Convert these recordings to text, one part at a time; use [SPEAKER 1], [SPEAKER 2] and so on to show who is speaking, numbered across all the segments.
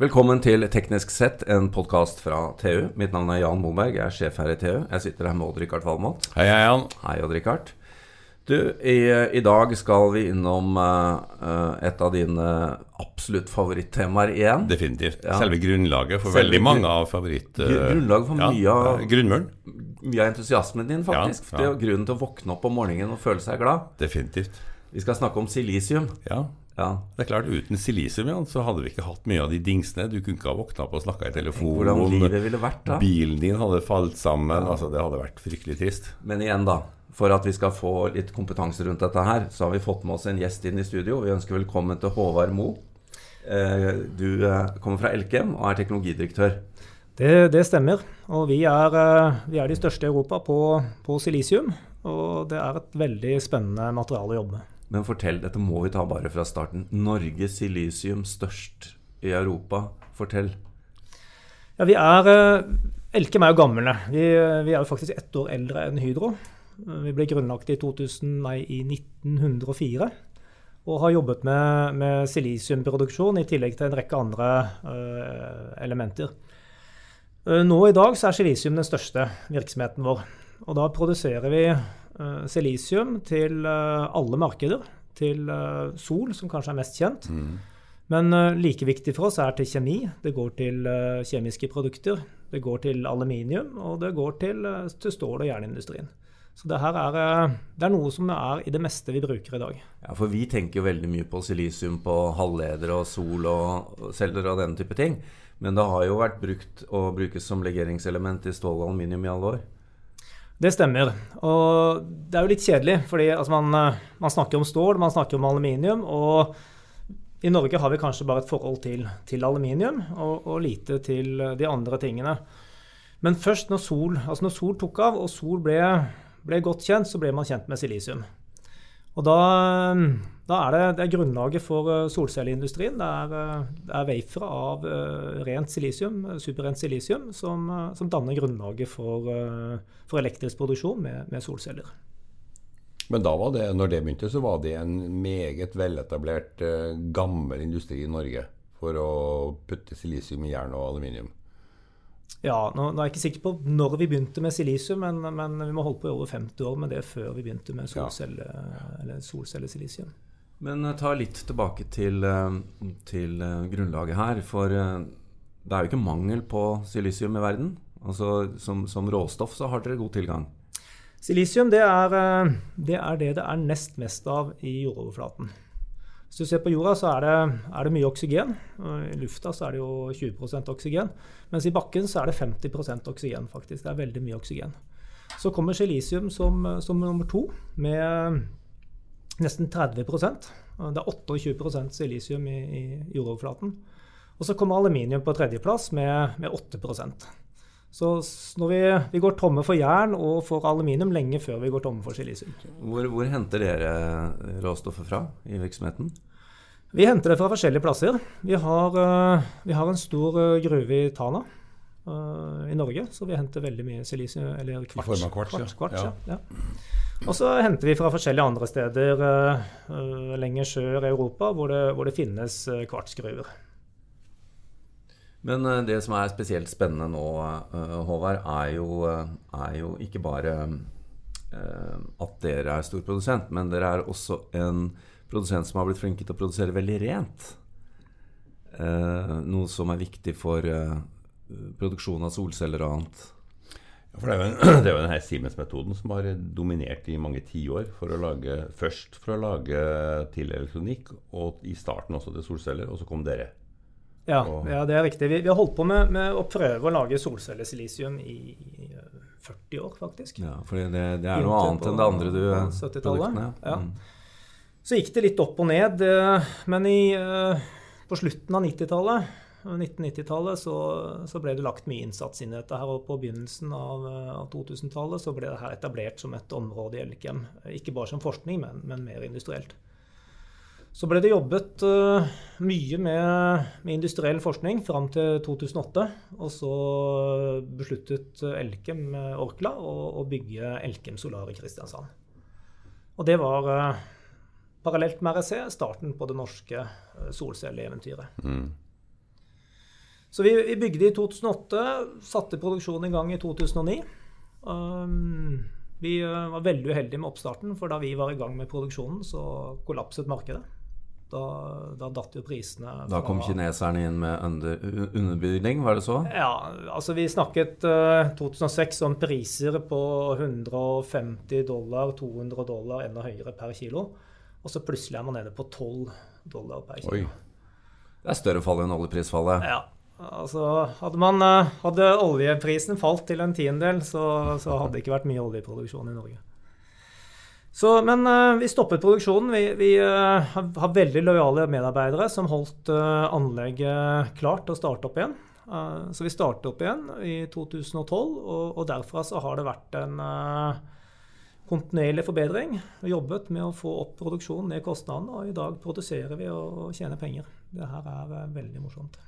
[SPEAKER 1] Velkommen til Teknisk sett, en podkast fra TU. Mitt navn er Jan Moberg, jeg er sjef her i TU. Jeg sitter her med Odd-Rikard Valmot.
[SPEAKER 2] Hei, hei, Jan.
[SPEAKER 1] Hei, Odd-Rikard. Du, i, i, dag skal vi innom uh, et av dine absolutt favorittemaer igjen.
[SPEAKER 2] Definitivt. Ja. Selve grunnlaget for Selve veldig mange av favoritt... Uh,
[SPEAKER 1] grunnlaget for mye av
[SPEAKER 2] Grunnmuren.
[SPEAKER 1] Mye av entusiasmen din, faktisk. Ja, det er grunnen til å våkne opp om morgenen og føle seg glad.
[SPEAKER 2] Definitivt.
[SPEAKER 1] Vi skal snakke om silisium.
[SPEAKER 2] Ja. Ja. Det er klart, Uten silisium ja, så hadde vi ikke hatt mye av de dingsene. Du kunne ikke ha våkna opp og snakka i telefonen.
[SPEAKER 1] Hvordan livet ville vært da
[SPEAKER 2] Bilen din hadde falt sammen. Ja. altså Det hadde vært fryktelig trist.
[SPEAKER 1] Men igjen, da for at vi skal få litt kompetanse rundt dette her, så har vi fått med oss en gjest inn i studio. Vi ønsker velkommen til Håvard Mo. Eh, du eh, kommer fra Elkem og er teknologidirektør.
[SPEAKER 3] Det, det stemmer. Og vi er, eh, vi er, de største i Europa på, på, silisium. Og det er et veldig spennende materiale å jobbe med.
[SPEAKER 1] Men fortell, dette må vi ta bare fra starten. Norge silisium størst i Europa. Fortell.
[SPEAKER 3] Ja, vi er Elkem er jo gamle. Vi, vi er jo faktisk ett år eldre enn Hydro. Vi ble grunnlagt i, 2000, nei, i 1904 og har jobbet med, med silisiumproduksjon i tillegg til en rekke andre uh, elementer. Uh, nå i dag så er silisium den største virksomheten vår. Og da produserer vi silisium til alle markeder. Til sol, som kanskje er mest kjent. Mm. Men like viktig for oss er til kjemi. Det går til kjemiske produkter. Det går til aluminium, og det går til, til stål- og jernindustrien. Så det her er, eh, det er noe som er i det meste vi bruker i dag.
[SPEAKER 1] Ja, For vi tenker jo veldig mye på silisium på halvledere og sol og celler og denne type ting. Men det har jo vært brukt og brukes som legeringselement i stål og aluminium i alle år.
[SPEAKER 3] Det stemmer. Og det er jo litt kjedelig, fordi altså, man, eh, man, snakker om stål, man snakker om aluminium. Og i Norge har vi kanskje bare et forhold til, til aluminium, og, og, lite til de andre tingene. Men først når sol, altså når sol tok av, og sol ble ble godt kjent, så ble man kjent med silisium. Og da, da er det, det er grunnlaget for eh, solcelleindustrien. Det er, eh, det er wafer av uh, rent silisium, superrent silisium som, som danner grunnlaget for, for elektrisk produksjon med, med, solceller.
[SPEAKER 2] Men da var det, når det begynte, så var det en meget veletablert, gammel industri i Norge for å putte silisium i jern og aluminium?
[SPEAKER 3] Ja, nå, nå, er jeg ikke sikker på når vi begynte med silisium, men, men vi må holde på i over 50 år med det før vi begynte med solcelle, ja. solcellesilisium.
[SPEAKER 1] Men uh, ta litt tilbake til, uh, til uh, grunnlaget her. For det er jo ikke mangel på silisium i verden. Altså, som, som råstoff så har dere god tilgang.
[SPEAKER 3] Silisium det er, det er det det er nest mest av i jordoverflaten. Hvis du ser på jorda, så er det, er det mye oksygen. I lufta så er det jo 20% oksygen. Mens i bakken så er det 50% oksygen, faktisk. Det er veldig mye oksygen. Så kommer silisium som, som nummer to med nesten 30% Det er 28 silisium i, i jordoverflaten. Og så kommer aluminium på tredjeplass med, med 8% så når vi, vi, går tomme for jern og for aluminium lenge før vi går tomme for silisium.
[SPEAKER 1] Hvor, hvor henter dere råstoffet fra i virksomheten?
[SPEAKER 3] Vi henter det fra forskjellige plasser. Vi har, uh, vi har en stor uh, gruve i Tana i Norge, så vi henter veldig mye silisium, eller kvarts.
[SPEAKER 2] I form av kvarts,
[SPEAKER 3] kvarts, kvarts ja. ja. Og så henter vi fra forskjellige andre steder lenger sør i Europa hvor det, hvor det finnes kvartsgruver.
[SPEAKER 1] Men uh, det som er spesielt spennende nå, uh, Håvard, er jo, uh, er jo, ikke bare at dere er storprodusent, men dere er også en produsent som har blitt flinke til å produsere veldig rent. noe som er viktig for produksjon av solceller og annet.
[SPEAKER 2] Ja, for det er jo, en, det er jo denne Siemens-metoden som har dominert i mange tiår. For først for å lage til elektronikk, og i starten også til solceller. Og så kom dere.
[SPEAKER 3] Ja, ja, det er riktig. Vi, vi har holdt på med, med, å prøve å lage solcellesilisium i, i 40 eh, år, faktisk.
[SPEAKER 1] Ja, For det, det, er noe annet enn det andre du
[SPEAKER 3] 70-tallet. Ja. Mm. Så gikk det litt opp og ned. Eh, men i, eh, på slutten av 90-tallet 1990-tallet så, så, ble det lagt mye innsats inn i dette. her, og På begynnelsen av, av 2000-tallet så ble det her etablert som et område i Elkem. Ikke bare som forskning, men, men mer industrielt. Så ble det jobbet uh, mye med, med, industriell forskning fram til 2008. Og så besluttet Elkem uh, Orkla å, å, bygge Elkem Solar i Kristiansand. Og det var uh, parallelt med REC starten på det norske solcelleeventyret. Mm. Så vi, vi bygde i 2008, satte produksjonen i gang i 2009. Um, vi uh, var veldig uheldige med oppstarten, for da vi var i gang med produksjonen, så kollapset markedet. Da, da datt jo prisene
[SPEAKER 1] Da kom kineserne inn med under, underbydning, var det så?
[SPEAKER 3] Ja, altså vi snakket uh, 2006 om priser på 150 dollar, 200 dollar, enda høyere per kilo. Og så plutselig er man nede på 12 dollar per kilo.
[SPEAKER 2] Oi.
[SPEAKER 1] Det er større fall enn oljeprisfallet.
[SPEAKER 3] Ja, altså hadde, man, uh, hadde oljeprisen falt til en tiendedel, så, så hadde det ikke vært mye oljeproduksjon i Norge. Så, men uh, vi stoppet produksjonen. Vi, vi uh, har veldig lojale medarbeidere som holdt anlegget klart til å starte opp igjen. så vi startet opp igjen i 2012, og, og derfra så har det vært en kontinuerlig forbedring. Vi jobbet med å få opp produksjonen, ned kostnadene, og i dag produserer vi og tjener penger. Det her er veldig morsomt.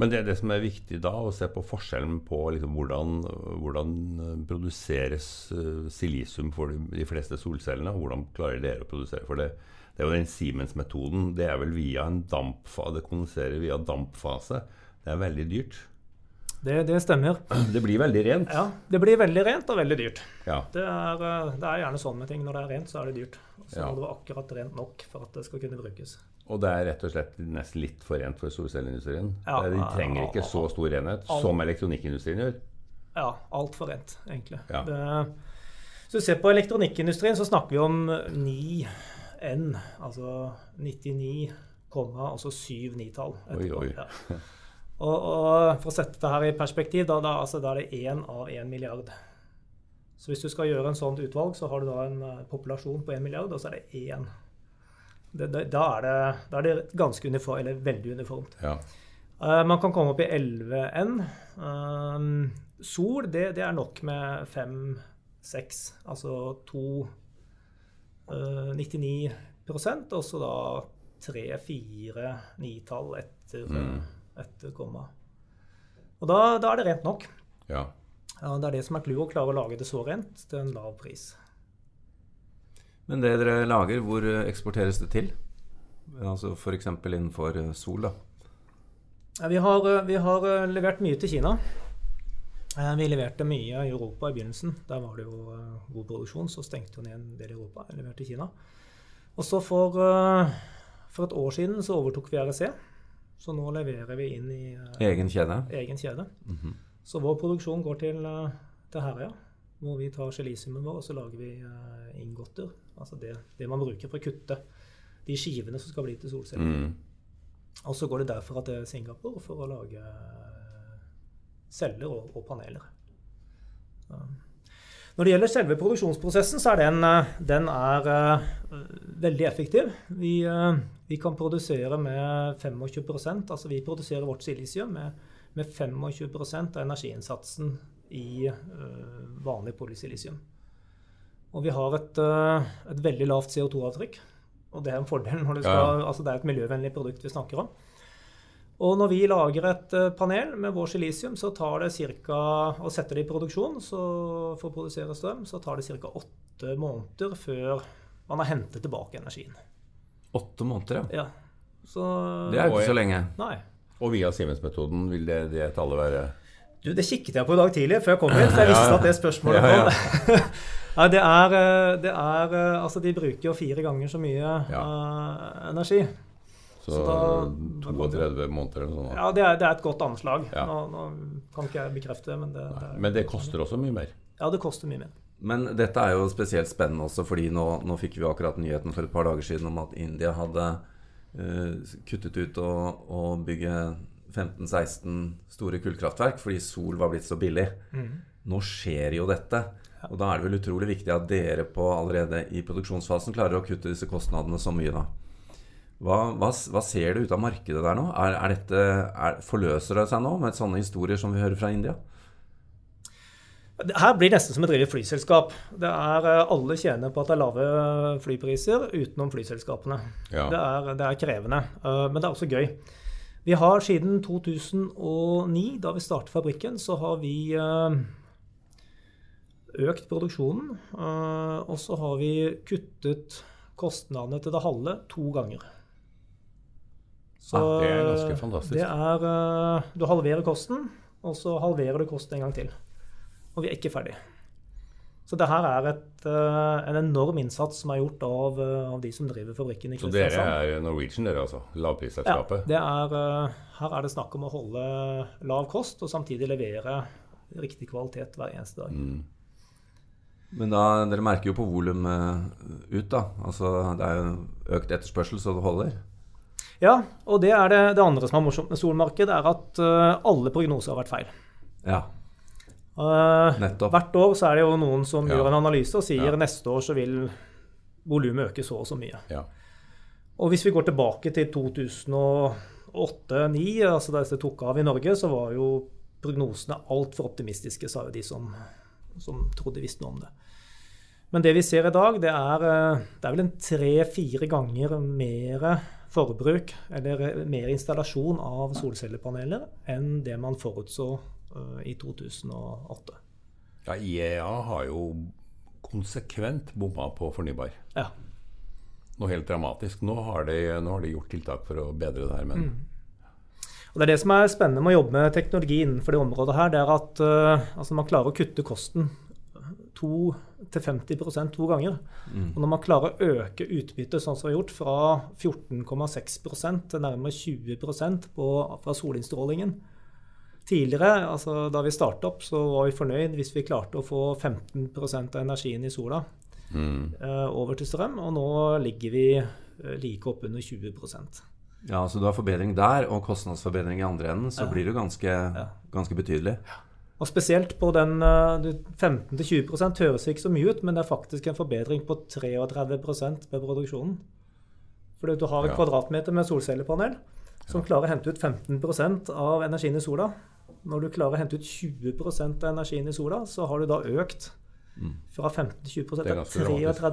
[SPEAKER 2] Men det, det, som er viktig da, å se på forskjellen på liksom hvordan, hvordan, produseres uh, silisium for de, de, fleste solcellene, og hvordan klarer dere å produsere for det. Det er jo den Siemens-metoden. Det er vel via en dampfase, det kondenserer via dampfase. Det er veldig dyrt.
[SPEAKER 3] Det, det, stemmer.
[SPEAKER 2] Det blir veldig rent?
[SPEAKER 3] Ja, det blir veldig rent og veldig dyrt.
[SPEAKER 2] Ja.
[SPEAKER 3] Det, er, eh, det, er, gjerne sånn med ting. Når det er rent, så er det dyrt. Så
[SPEAKER 2] ja.
[SPEAKER 3] må det være akkurat rent nok for at det skal kunne brukes.
[SPEAKER 2] Og det er rett og slett nesten litt for rent for solcelleindustrien.
[SPEAKER 3] Ja,
[SPEAKER 2] de trenger ikke så stor renhet
[SPEAKER 3] alt,
[SPEAKER 2] som elektronikkindustrien gjør.
[SPEAKER 3] Ja, altfor rent, egentlig.
[SPEAKER 2] Ja.
[SPEAKER 3] Det, hvis du ser på elektronikkindustrien, så snakker vi om 9N, altså 99, altså 7 nitall.
[SPEAKER 2] Oi, oi.
[SPEAKER 3] Ja. Og, og, for å sette det her i perspektiv, da, da, altså, da er det én av én milliard. Så hvis du skal gjøre en sånt utvalg, så har du da en uh, populasjon på én milliard, og så er det én da, er det, da, er det, ganske uniform, eller veldig uniformt.
[SPEAKER 2] Ja.
[SPEAKER 3] Uh, man kan komme opp i 11N. Uh, sol, det, det, er nok med 5-6, altså 2 uh, 99% og så da 3-4 nitall etter,
[SPEAKER 2] Mm.
[SPEAKER 3] etter komma. Og da, da, er det rent nok.
[SPEAKER 2] Ja.
[SPEAKER 3] Ja, det er det som er clouet, å klare å lage det så rent til en lav pris.
[SPEAKER 1] Men det dere lager, hvor eksporteres det til? Altså F.eks. innenfor sol, da?
[SPEAKER 3] Vi har, vi har, levert mye til Kina. Vi leverte mye i Europa i begynnelsen. Der var det jo god produksjon. Så stengte jo ned en del i Europa. Jeg leverte til Kina. Og så for, for, et år siden så overtok vi REC. Så nå leverer vi inn i
[SPEAKER 1] egen kjede.
[SPEAKER 3] Egen kjede.
[SPEAKER 1] Mm -hmm.
[SPEAKER 3] Så vår produksjon går til, til Herøya, hvor vi tar gelisiumen vår og så lager vi inngodter. Altså det, det, man bruker for å kutte de skivene som skal bli til solceller.
[SPEAKER 2] Mm.
[SPEAKER 3] Og så går det derfra til Singapore for å lage celler og, og paneler. Når det gjelder selve produksjonsprosessen, så er den, den er, uh, veldig effektiv. Vi, uh, vi, kan produsere med 25% altså vi produserer vårt silisium med, med 25% av energiinnsatsen i uh, vanlig polysilisium. Og vi har et, et veldig lavt CO2-avtrykk. Og det er en fordel når du skal, ja. altså det er et miljøvennlig produkt vi snakker om. Og når vi lager et panel med vår silisium, så tar det cirka, og setter det i produksjon så for å produsere strøm, så tar det ca. åtte måneder før man har hentet tilbake energien.
[SPEAKER 1] Åtte måneder,
[SPEAKER 3] ja. Så,
[SPEAKER 1] det er jo ikke så lenge.
[SPEAKER 3] Nei.
[SPEAKER 2] Og via Siemens-metoden vil det, det tallet være
[SPEAKER 3] Du, Det kikket jeg på i dag tidlig før jeg kom hit, for jeg visste at det spørsmålet kom. Nei, det er, det er, Altså, de bruker jo fire ganger så mye
[SPEAKER 2] ja.
[SPEAKER 3] uh, energi.
[SPEAKER 2] Så, så da, 32 måneder eller noe sånt?
[SPEAKER 3] Ja, det er, det er, et godt anslag.
[SPEAKER 2] Ja.
[SPEAKER 3] Nå, nå, kan ikke jeg bekrefte det, men det, det
[SPEAKER 2] Men det koster også mye mer?
[SPEAKER 3] Ja, det koster mye mer.
[SPEAKER 1] Men dette er jo spesielt spennende også, fordi nå, nå fikk vi akkurat nyheten for et par dager siden om at India hadde uh, kuttet ut å, å bygge 15-16 store kullkraftverk fordi sol var blitt så billig.
[SPEAKER 3] Mm.
[SPEAKER 1] Nå skjer jo dette. Og da er det vel utrolig viktig at dere på allerede i produksjonsfasen klarer å kutte disse kostnadene så mye, da. Hva, hva, hva ser du ut av markedet der nå? Er, er dette, er, forløser det seg nå med sånne historier som vi hører fra India?
[SPEAKER 3] Her blir det nesten som å drive flyselskap. Det er, alle tjener på at det er lave flypriser utenom flyselskapene.
[SPEAKER 2] Ja.
[SPEAKER 3] Det, er, det, er, krevende, men det er også gøy. Vi har siden 2009, da vi startet fabrikken, så har vi økt produksjonen. Og så har vi kuttet kostnadene til det halve to ganger. Så
[SPEAKER 2] Ah, det er ganske fantastisk.
[SPEAKER 3] det er, eh, du halverer kosten, og så halverer du kosten en gang til. Og vi er ikke ferdig. Så det her er et, eh, en enorm innsats som er gjort av, eh, av de som driver fabrikken i
[SPEAKER 2] Så dere
[SPEAKER 3] Kristiansand.
[SPEAKER 2] er Norwegian, dere altså?
[SPEAKER 3] Ja,
[SPEAKER 2] Lavprisselskapet?
[SPEAKER 3] det er, eh, her er det snakk om å holde lav kost og samtidig levere riktig kvalitet hver eneste dag.
[SPEAKER 2] Mm.
[SPEAKER 1] Men da, dere merker jo på volum ut, da. Altså, det er jo økt etterspørsel så det holder.
[SPEAKER 3] Ja, og det er det, det andre som er morsomt med solmarkedet, er at alle prognoser har vært feil.
[SPEAKER 1] Ja, nettopp.
[SPEAKER 3] hvert år så er det jo noen som
[SPEAKER 2] Ja.
[SPEAKER 3] gjør en analyse og sier
[SPEAKER 2] Ja.
[SPEAKER 3] neste år så vil volumet øke så og så mye.
[SPEAKER 2] Ja.
[SPEAKER 3] Og hvis vi går tilbake til 2008-2009, altså da dette tok av i Norge, så var jo prognosene altfor optimistiske, sa jo de som, som trodde de visste noe om det. Men det vi ser i dag, det er, eh, det er vel en tre-fire ganger mer forbruk, eller mer installasjon av solcellepaneler, enn det man forutså eh, i 2008.
[SPEAKER 2] ja, IEA har jo konsekvent bomma på fornybar.
[SPEAKER 3] Ja.
[SPEAKER 2] Noe helt dramatisk. Nå har, de, nå har de gjort tiltak for å bedre det her, men
[SPEAKER 3] Mm. Og Det er det som er spennende med å jobbe med teknologi innenfor det området, her, det er at uh, altså man klarer å kutte kosten to til 50 to ganger.
[SPEAKER 1] Mm.
[SPEAKER 3] Og når man klarer å øke utbyttet, sånn som vi har gjort, fra 14,6% til nærmere 20% på, fra solinnstrålingen Tidligere, altså da vi startet opp, så var vi fornøyd hvis vi klarte å få 15 av energien i sola
[SPEAKER 2] mm.
[SPEAKER 3] eh, over til strøm, og nå ligger vi eh, like oppunder 20%
[SPEAKER 1] Ja, så du har forbedring der, og kostnadsforbedring i andre enden, så
[SPEAKER 3] Ja.
[SPEAKER 1] blir det ganske, ganske betydelig.
[SPEAKER 3] Og spesielt på den eh, 15-20 høres ikke så mye ut, men det er faktisk en forbedring på 33% ved produksjonen. For du har et
[SPEAKER 2] Ja.
[SPEAKER 3] kvadratmeter med solcellepanel som klarer å hente ut 15% av energien i sola. Når du klarer å hente ut 20 av energien i sola, så har du da økt
[SPEAKER 1] Mm.
[SPEAKER 3] fra 15 til 20
[SPEAKER 2] Det er
[SPEAKER 3] er
[SPEAKER 2] ganske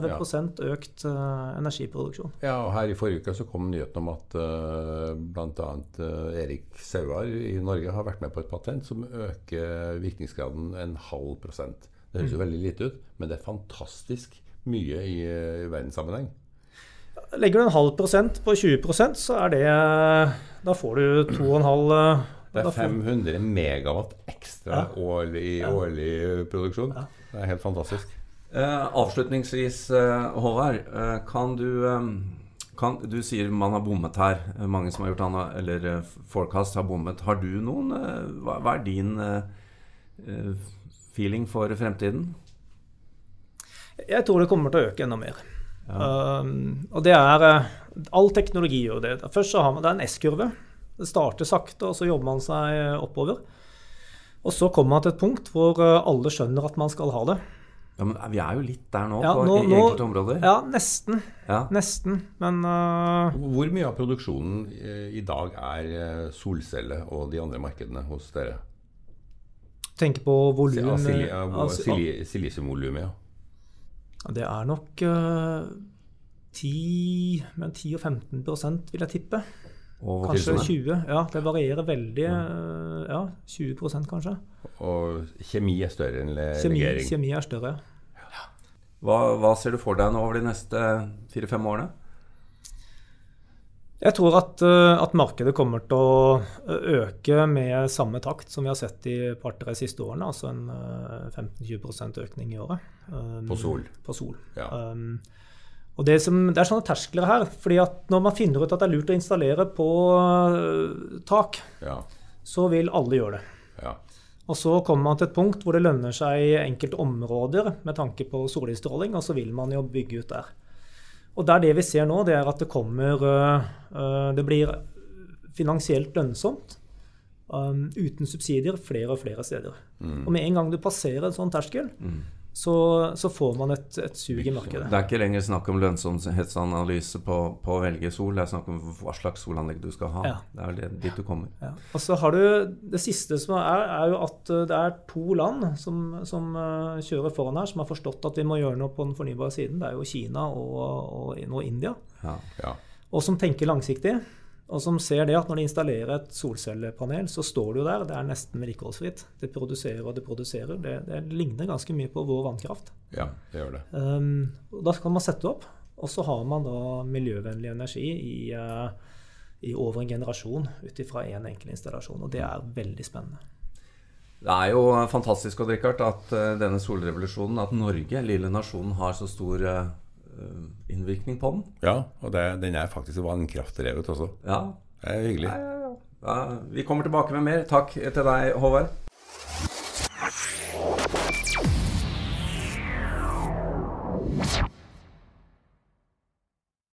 [SPEAKER 2] dramatisk,
[SPEAKER 3] økt uh, energiproduksjon.
[SPEAKER 2] Ja, og her i forrige uke så kom nyheten om at uh, bl.a. Uh, Erik Sauar i Norge har vært med på et patent som øker virkningsgraden en halv prosent. Det høres jo veldig lite ut, men det er fantastisk mye i, i verdenssammenheng.
[SPEAKER 3] Legger du en halv prosent på 20% så er det Da får du 2,5 eh,
[SPEAKER 2] Det er 500 megawatt ekstra
[SPEAKER 3] Ja.
[SPEAKER 2] årlig, årlig produksjon.
[SPEAKER 3] Ja.
[SPEAKER 2] Det er helt fantastisk.
[SPEAKER 1] Eh, avslutningsvis, eh, Håvard. Eh, kan du eh, kan, Du sier man har bommet her. Eh, Mange som har gjort anna, eller eh, Forecast har bommet. Har du noen eh, hva, hva er din eh, eh, feeling for fremtiden?
[SPEAKER 3] Jeg tror det kommer til å øke enda mer.
[SPEAKER 1] Ja.
[SPEAKER 3] Um, og det er eh, All teknologi gjør det. Først så har man det er en S-kurve. Det starter sakte, og så jobber man seg eh, oppover. Og så kommer man til et punkt hvor eh, alle skjønner at man skal ha det.
[SPEAKER 1] Ja, men Vi er jo litt der nå,
[SPEAKER 3] Ja,
[SPEAKER 1] på,
[SPEAKER 3] nå-
[SPEAKER 1] i enkelte områder.
[SPEAKER 3] Ja, nesten.
[SPEAKER 1] Ja.
[SPEAKER 3] Nesten. Men uh...
[SPEAKER 2] Hvor mye av produksjonen eh, i dag er eh, solcelle og de andre markedene hos dere?
[SPEAKER 3] tenk på volum
[SPEAKER 2] Av sili-
[SPEAKER 3] eh, altså,
[SPEAKER 2] sili- Silisiumvolumet, ja.
[SPEAKER 3] ja, Det er nok uh, 10, men 10 og 15% vil jeg tippe. Kanskje
[SPEAKER 1] voksne.
[SPEAKER 3] 20. Ja, det varierer veldig. eh, Ja, 20 kanskje.
[SPEAKER 2] Og kjemi er større enn legering?
[SPEAKER 3] Kjemi, kjemi er større.
[SPEAKER 1] Hva, hva ser du for deg nå over de neste fire-fem årene?
[SPEAKER 3] Jeg tror at, eh, at markedet kommer til å eh, øke med samme takt som vi har sett i par-tre siste årene, altså en eh, 15-20% økning i året. Um,
[SPEAKER 2] På sol.
[SPEAKER 3] På sol.
[SPEAKER 2] Ja.
[SPEAKER 3] Um, og det, som, det er sånne terskler her. fordi at når man finner ut at det er lurt å installere på uh, tak,
[SPEAKER 2] Ja.
[SPEAKER 3] så vil alle gjøre det.
[SPEAKER 2] ja.
[SPEAKER 3] Og så kommer man til et punkt hvor det lønner seg i enkelte områder med tanke på solinnstråling, og så vil man jo bygge ut der. Og det er det vi ser nå, det er at det kommer uh, Det blir finansielt lønnsomt um, uten subsidier flere og flere steder.
[SPEAKER 2] Mm.
[SPEAKER 3] Og med en gang du passerer en sånn terskel,
[SPEAKER 1] Mm.
[SPEAKER 3] Så, så får man et, et sug i markedet.
[SPEAKER 1] Det er ikke lenger snakk om lønnsomhetsanalyse på, på å velge sol, det er snakk om hva slags solanlegg du skal ha.
[SPEAKER 3] Ja.
[SPEAKER 1] Det er vel dit du kommer.
[SPEAKER 3] Ja. Og så har du Det siste som er, er jo at uh, det er to land som, som uh, kjører foran her, som har forstått at vi må gjøre noe på den fornybare siden. Det er jo Kina og, og og India.
[SPEAKER 1] Ja.
[SPEAKER 2] ja.
[SPEAKER 3] Og som tenker langsiktig. Og som ser det at når de installerer et solcellepanel, så står det jo der. Det er nesten vedlikeholdsfritt. Det produserer og det produserer. Det, det ligner ganske mye på vår vannkraft.
[SPEAKER 2] ja, det gjør det.
[SPEAKER 3] Um, da kan man sette opp, og så har man da miljøvennlig energi i, uh, i over en generasjon ut ifra én en enkel installasjon. Og det er veldig spennende.
[SPEAKER 1] Det er jo fantastisk Richard, at uh, denne solrevolusjonen, at Norge, lille nasjonen, har så stor uh, innvirkning på den.
[SPEAKER 2] Ja, og det, den er faktisk vannkraftdrevet også.
[SPEAKER 1] Ja.
[SPEAKER 2] Det er hyggelig.
[SPEAKER 1] Ja, ja, ja. vi kommer tilbake med mer. Takk til deg, Håvard.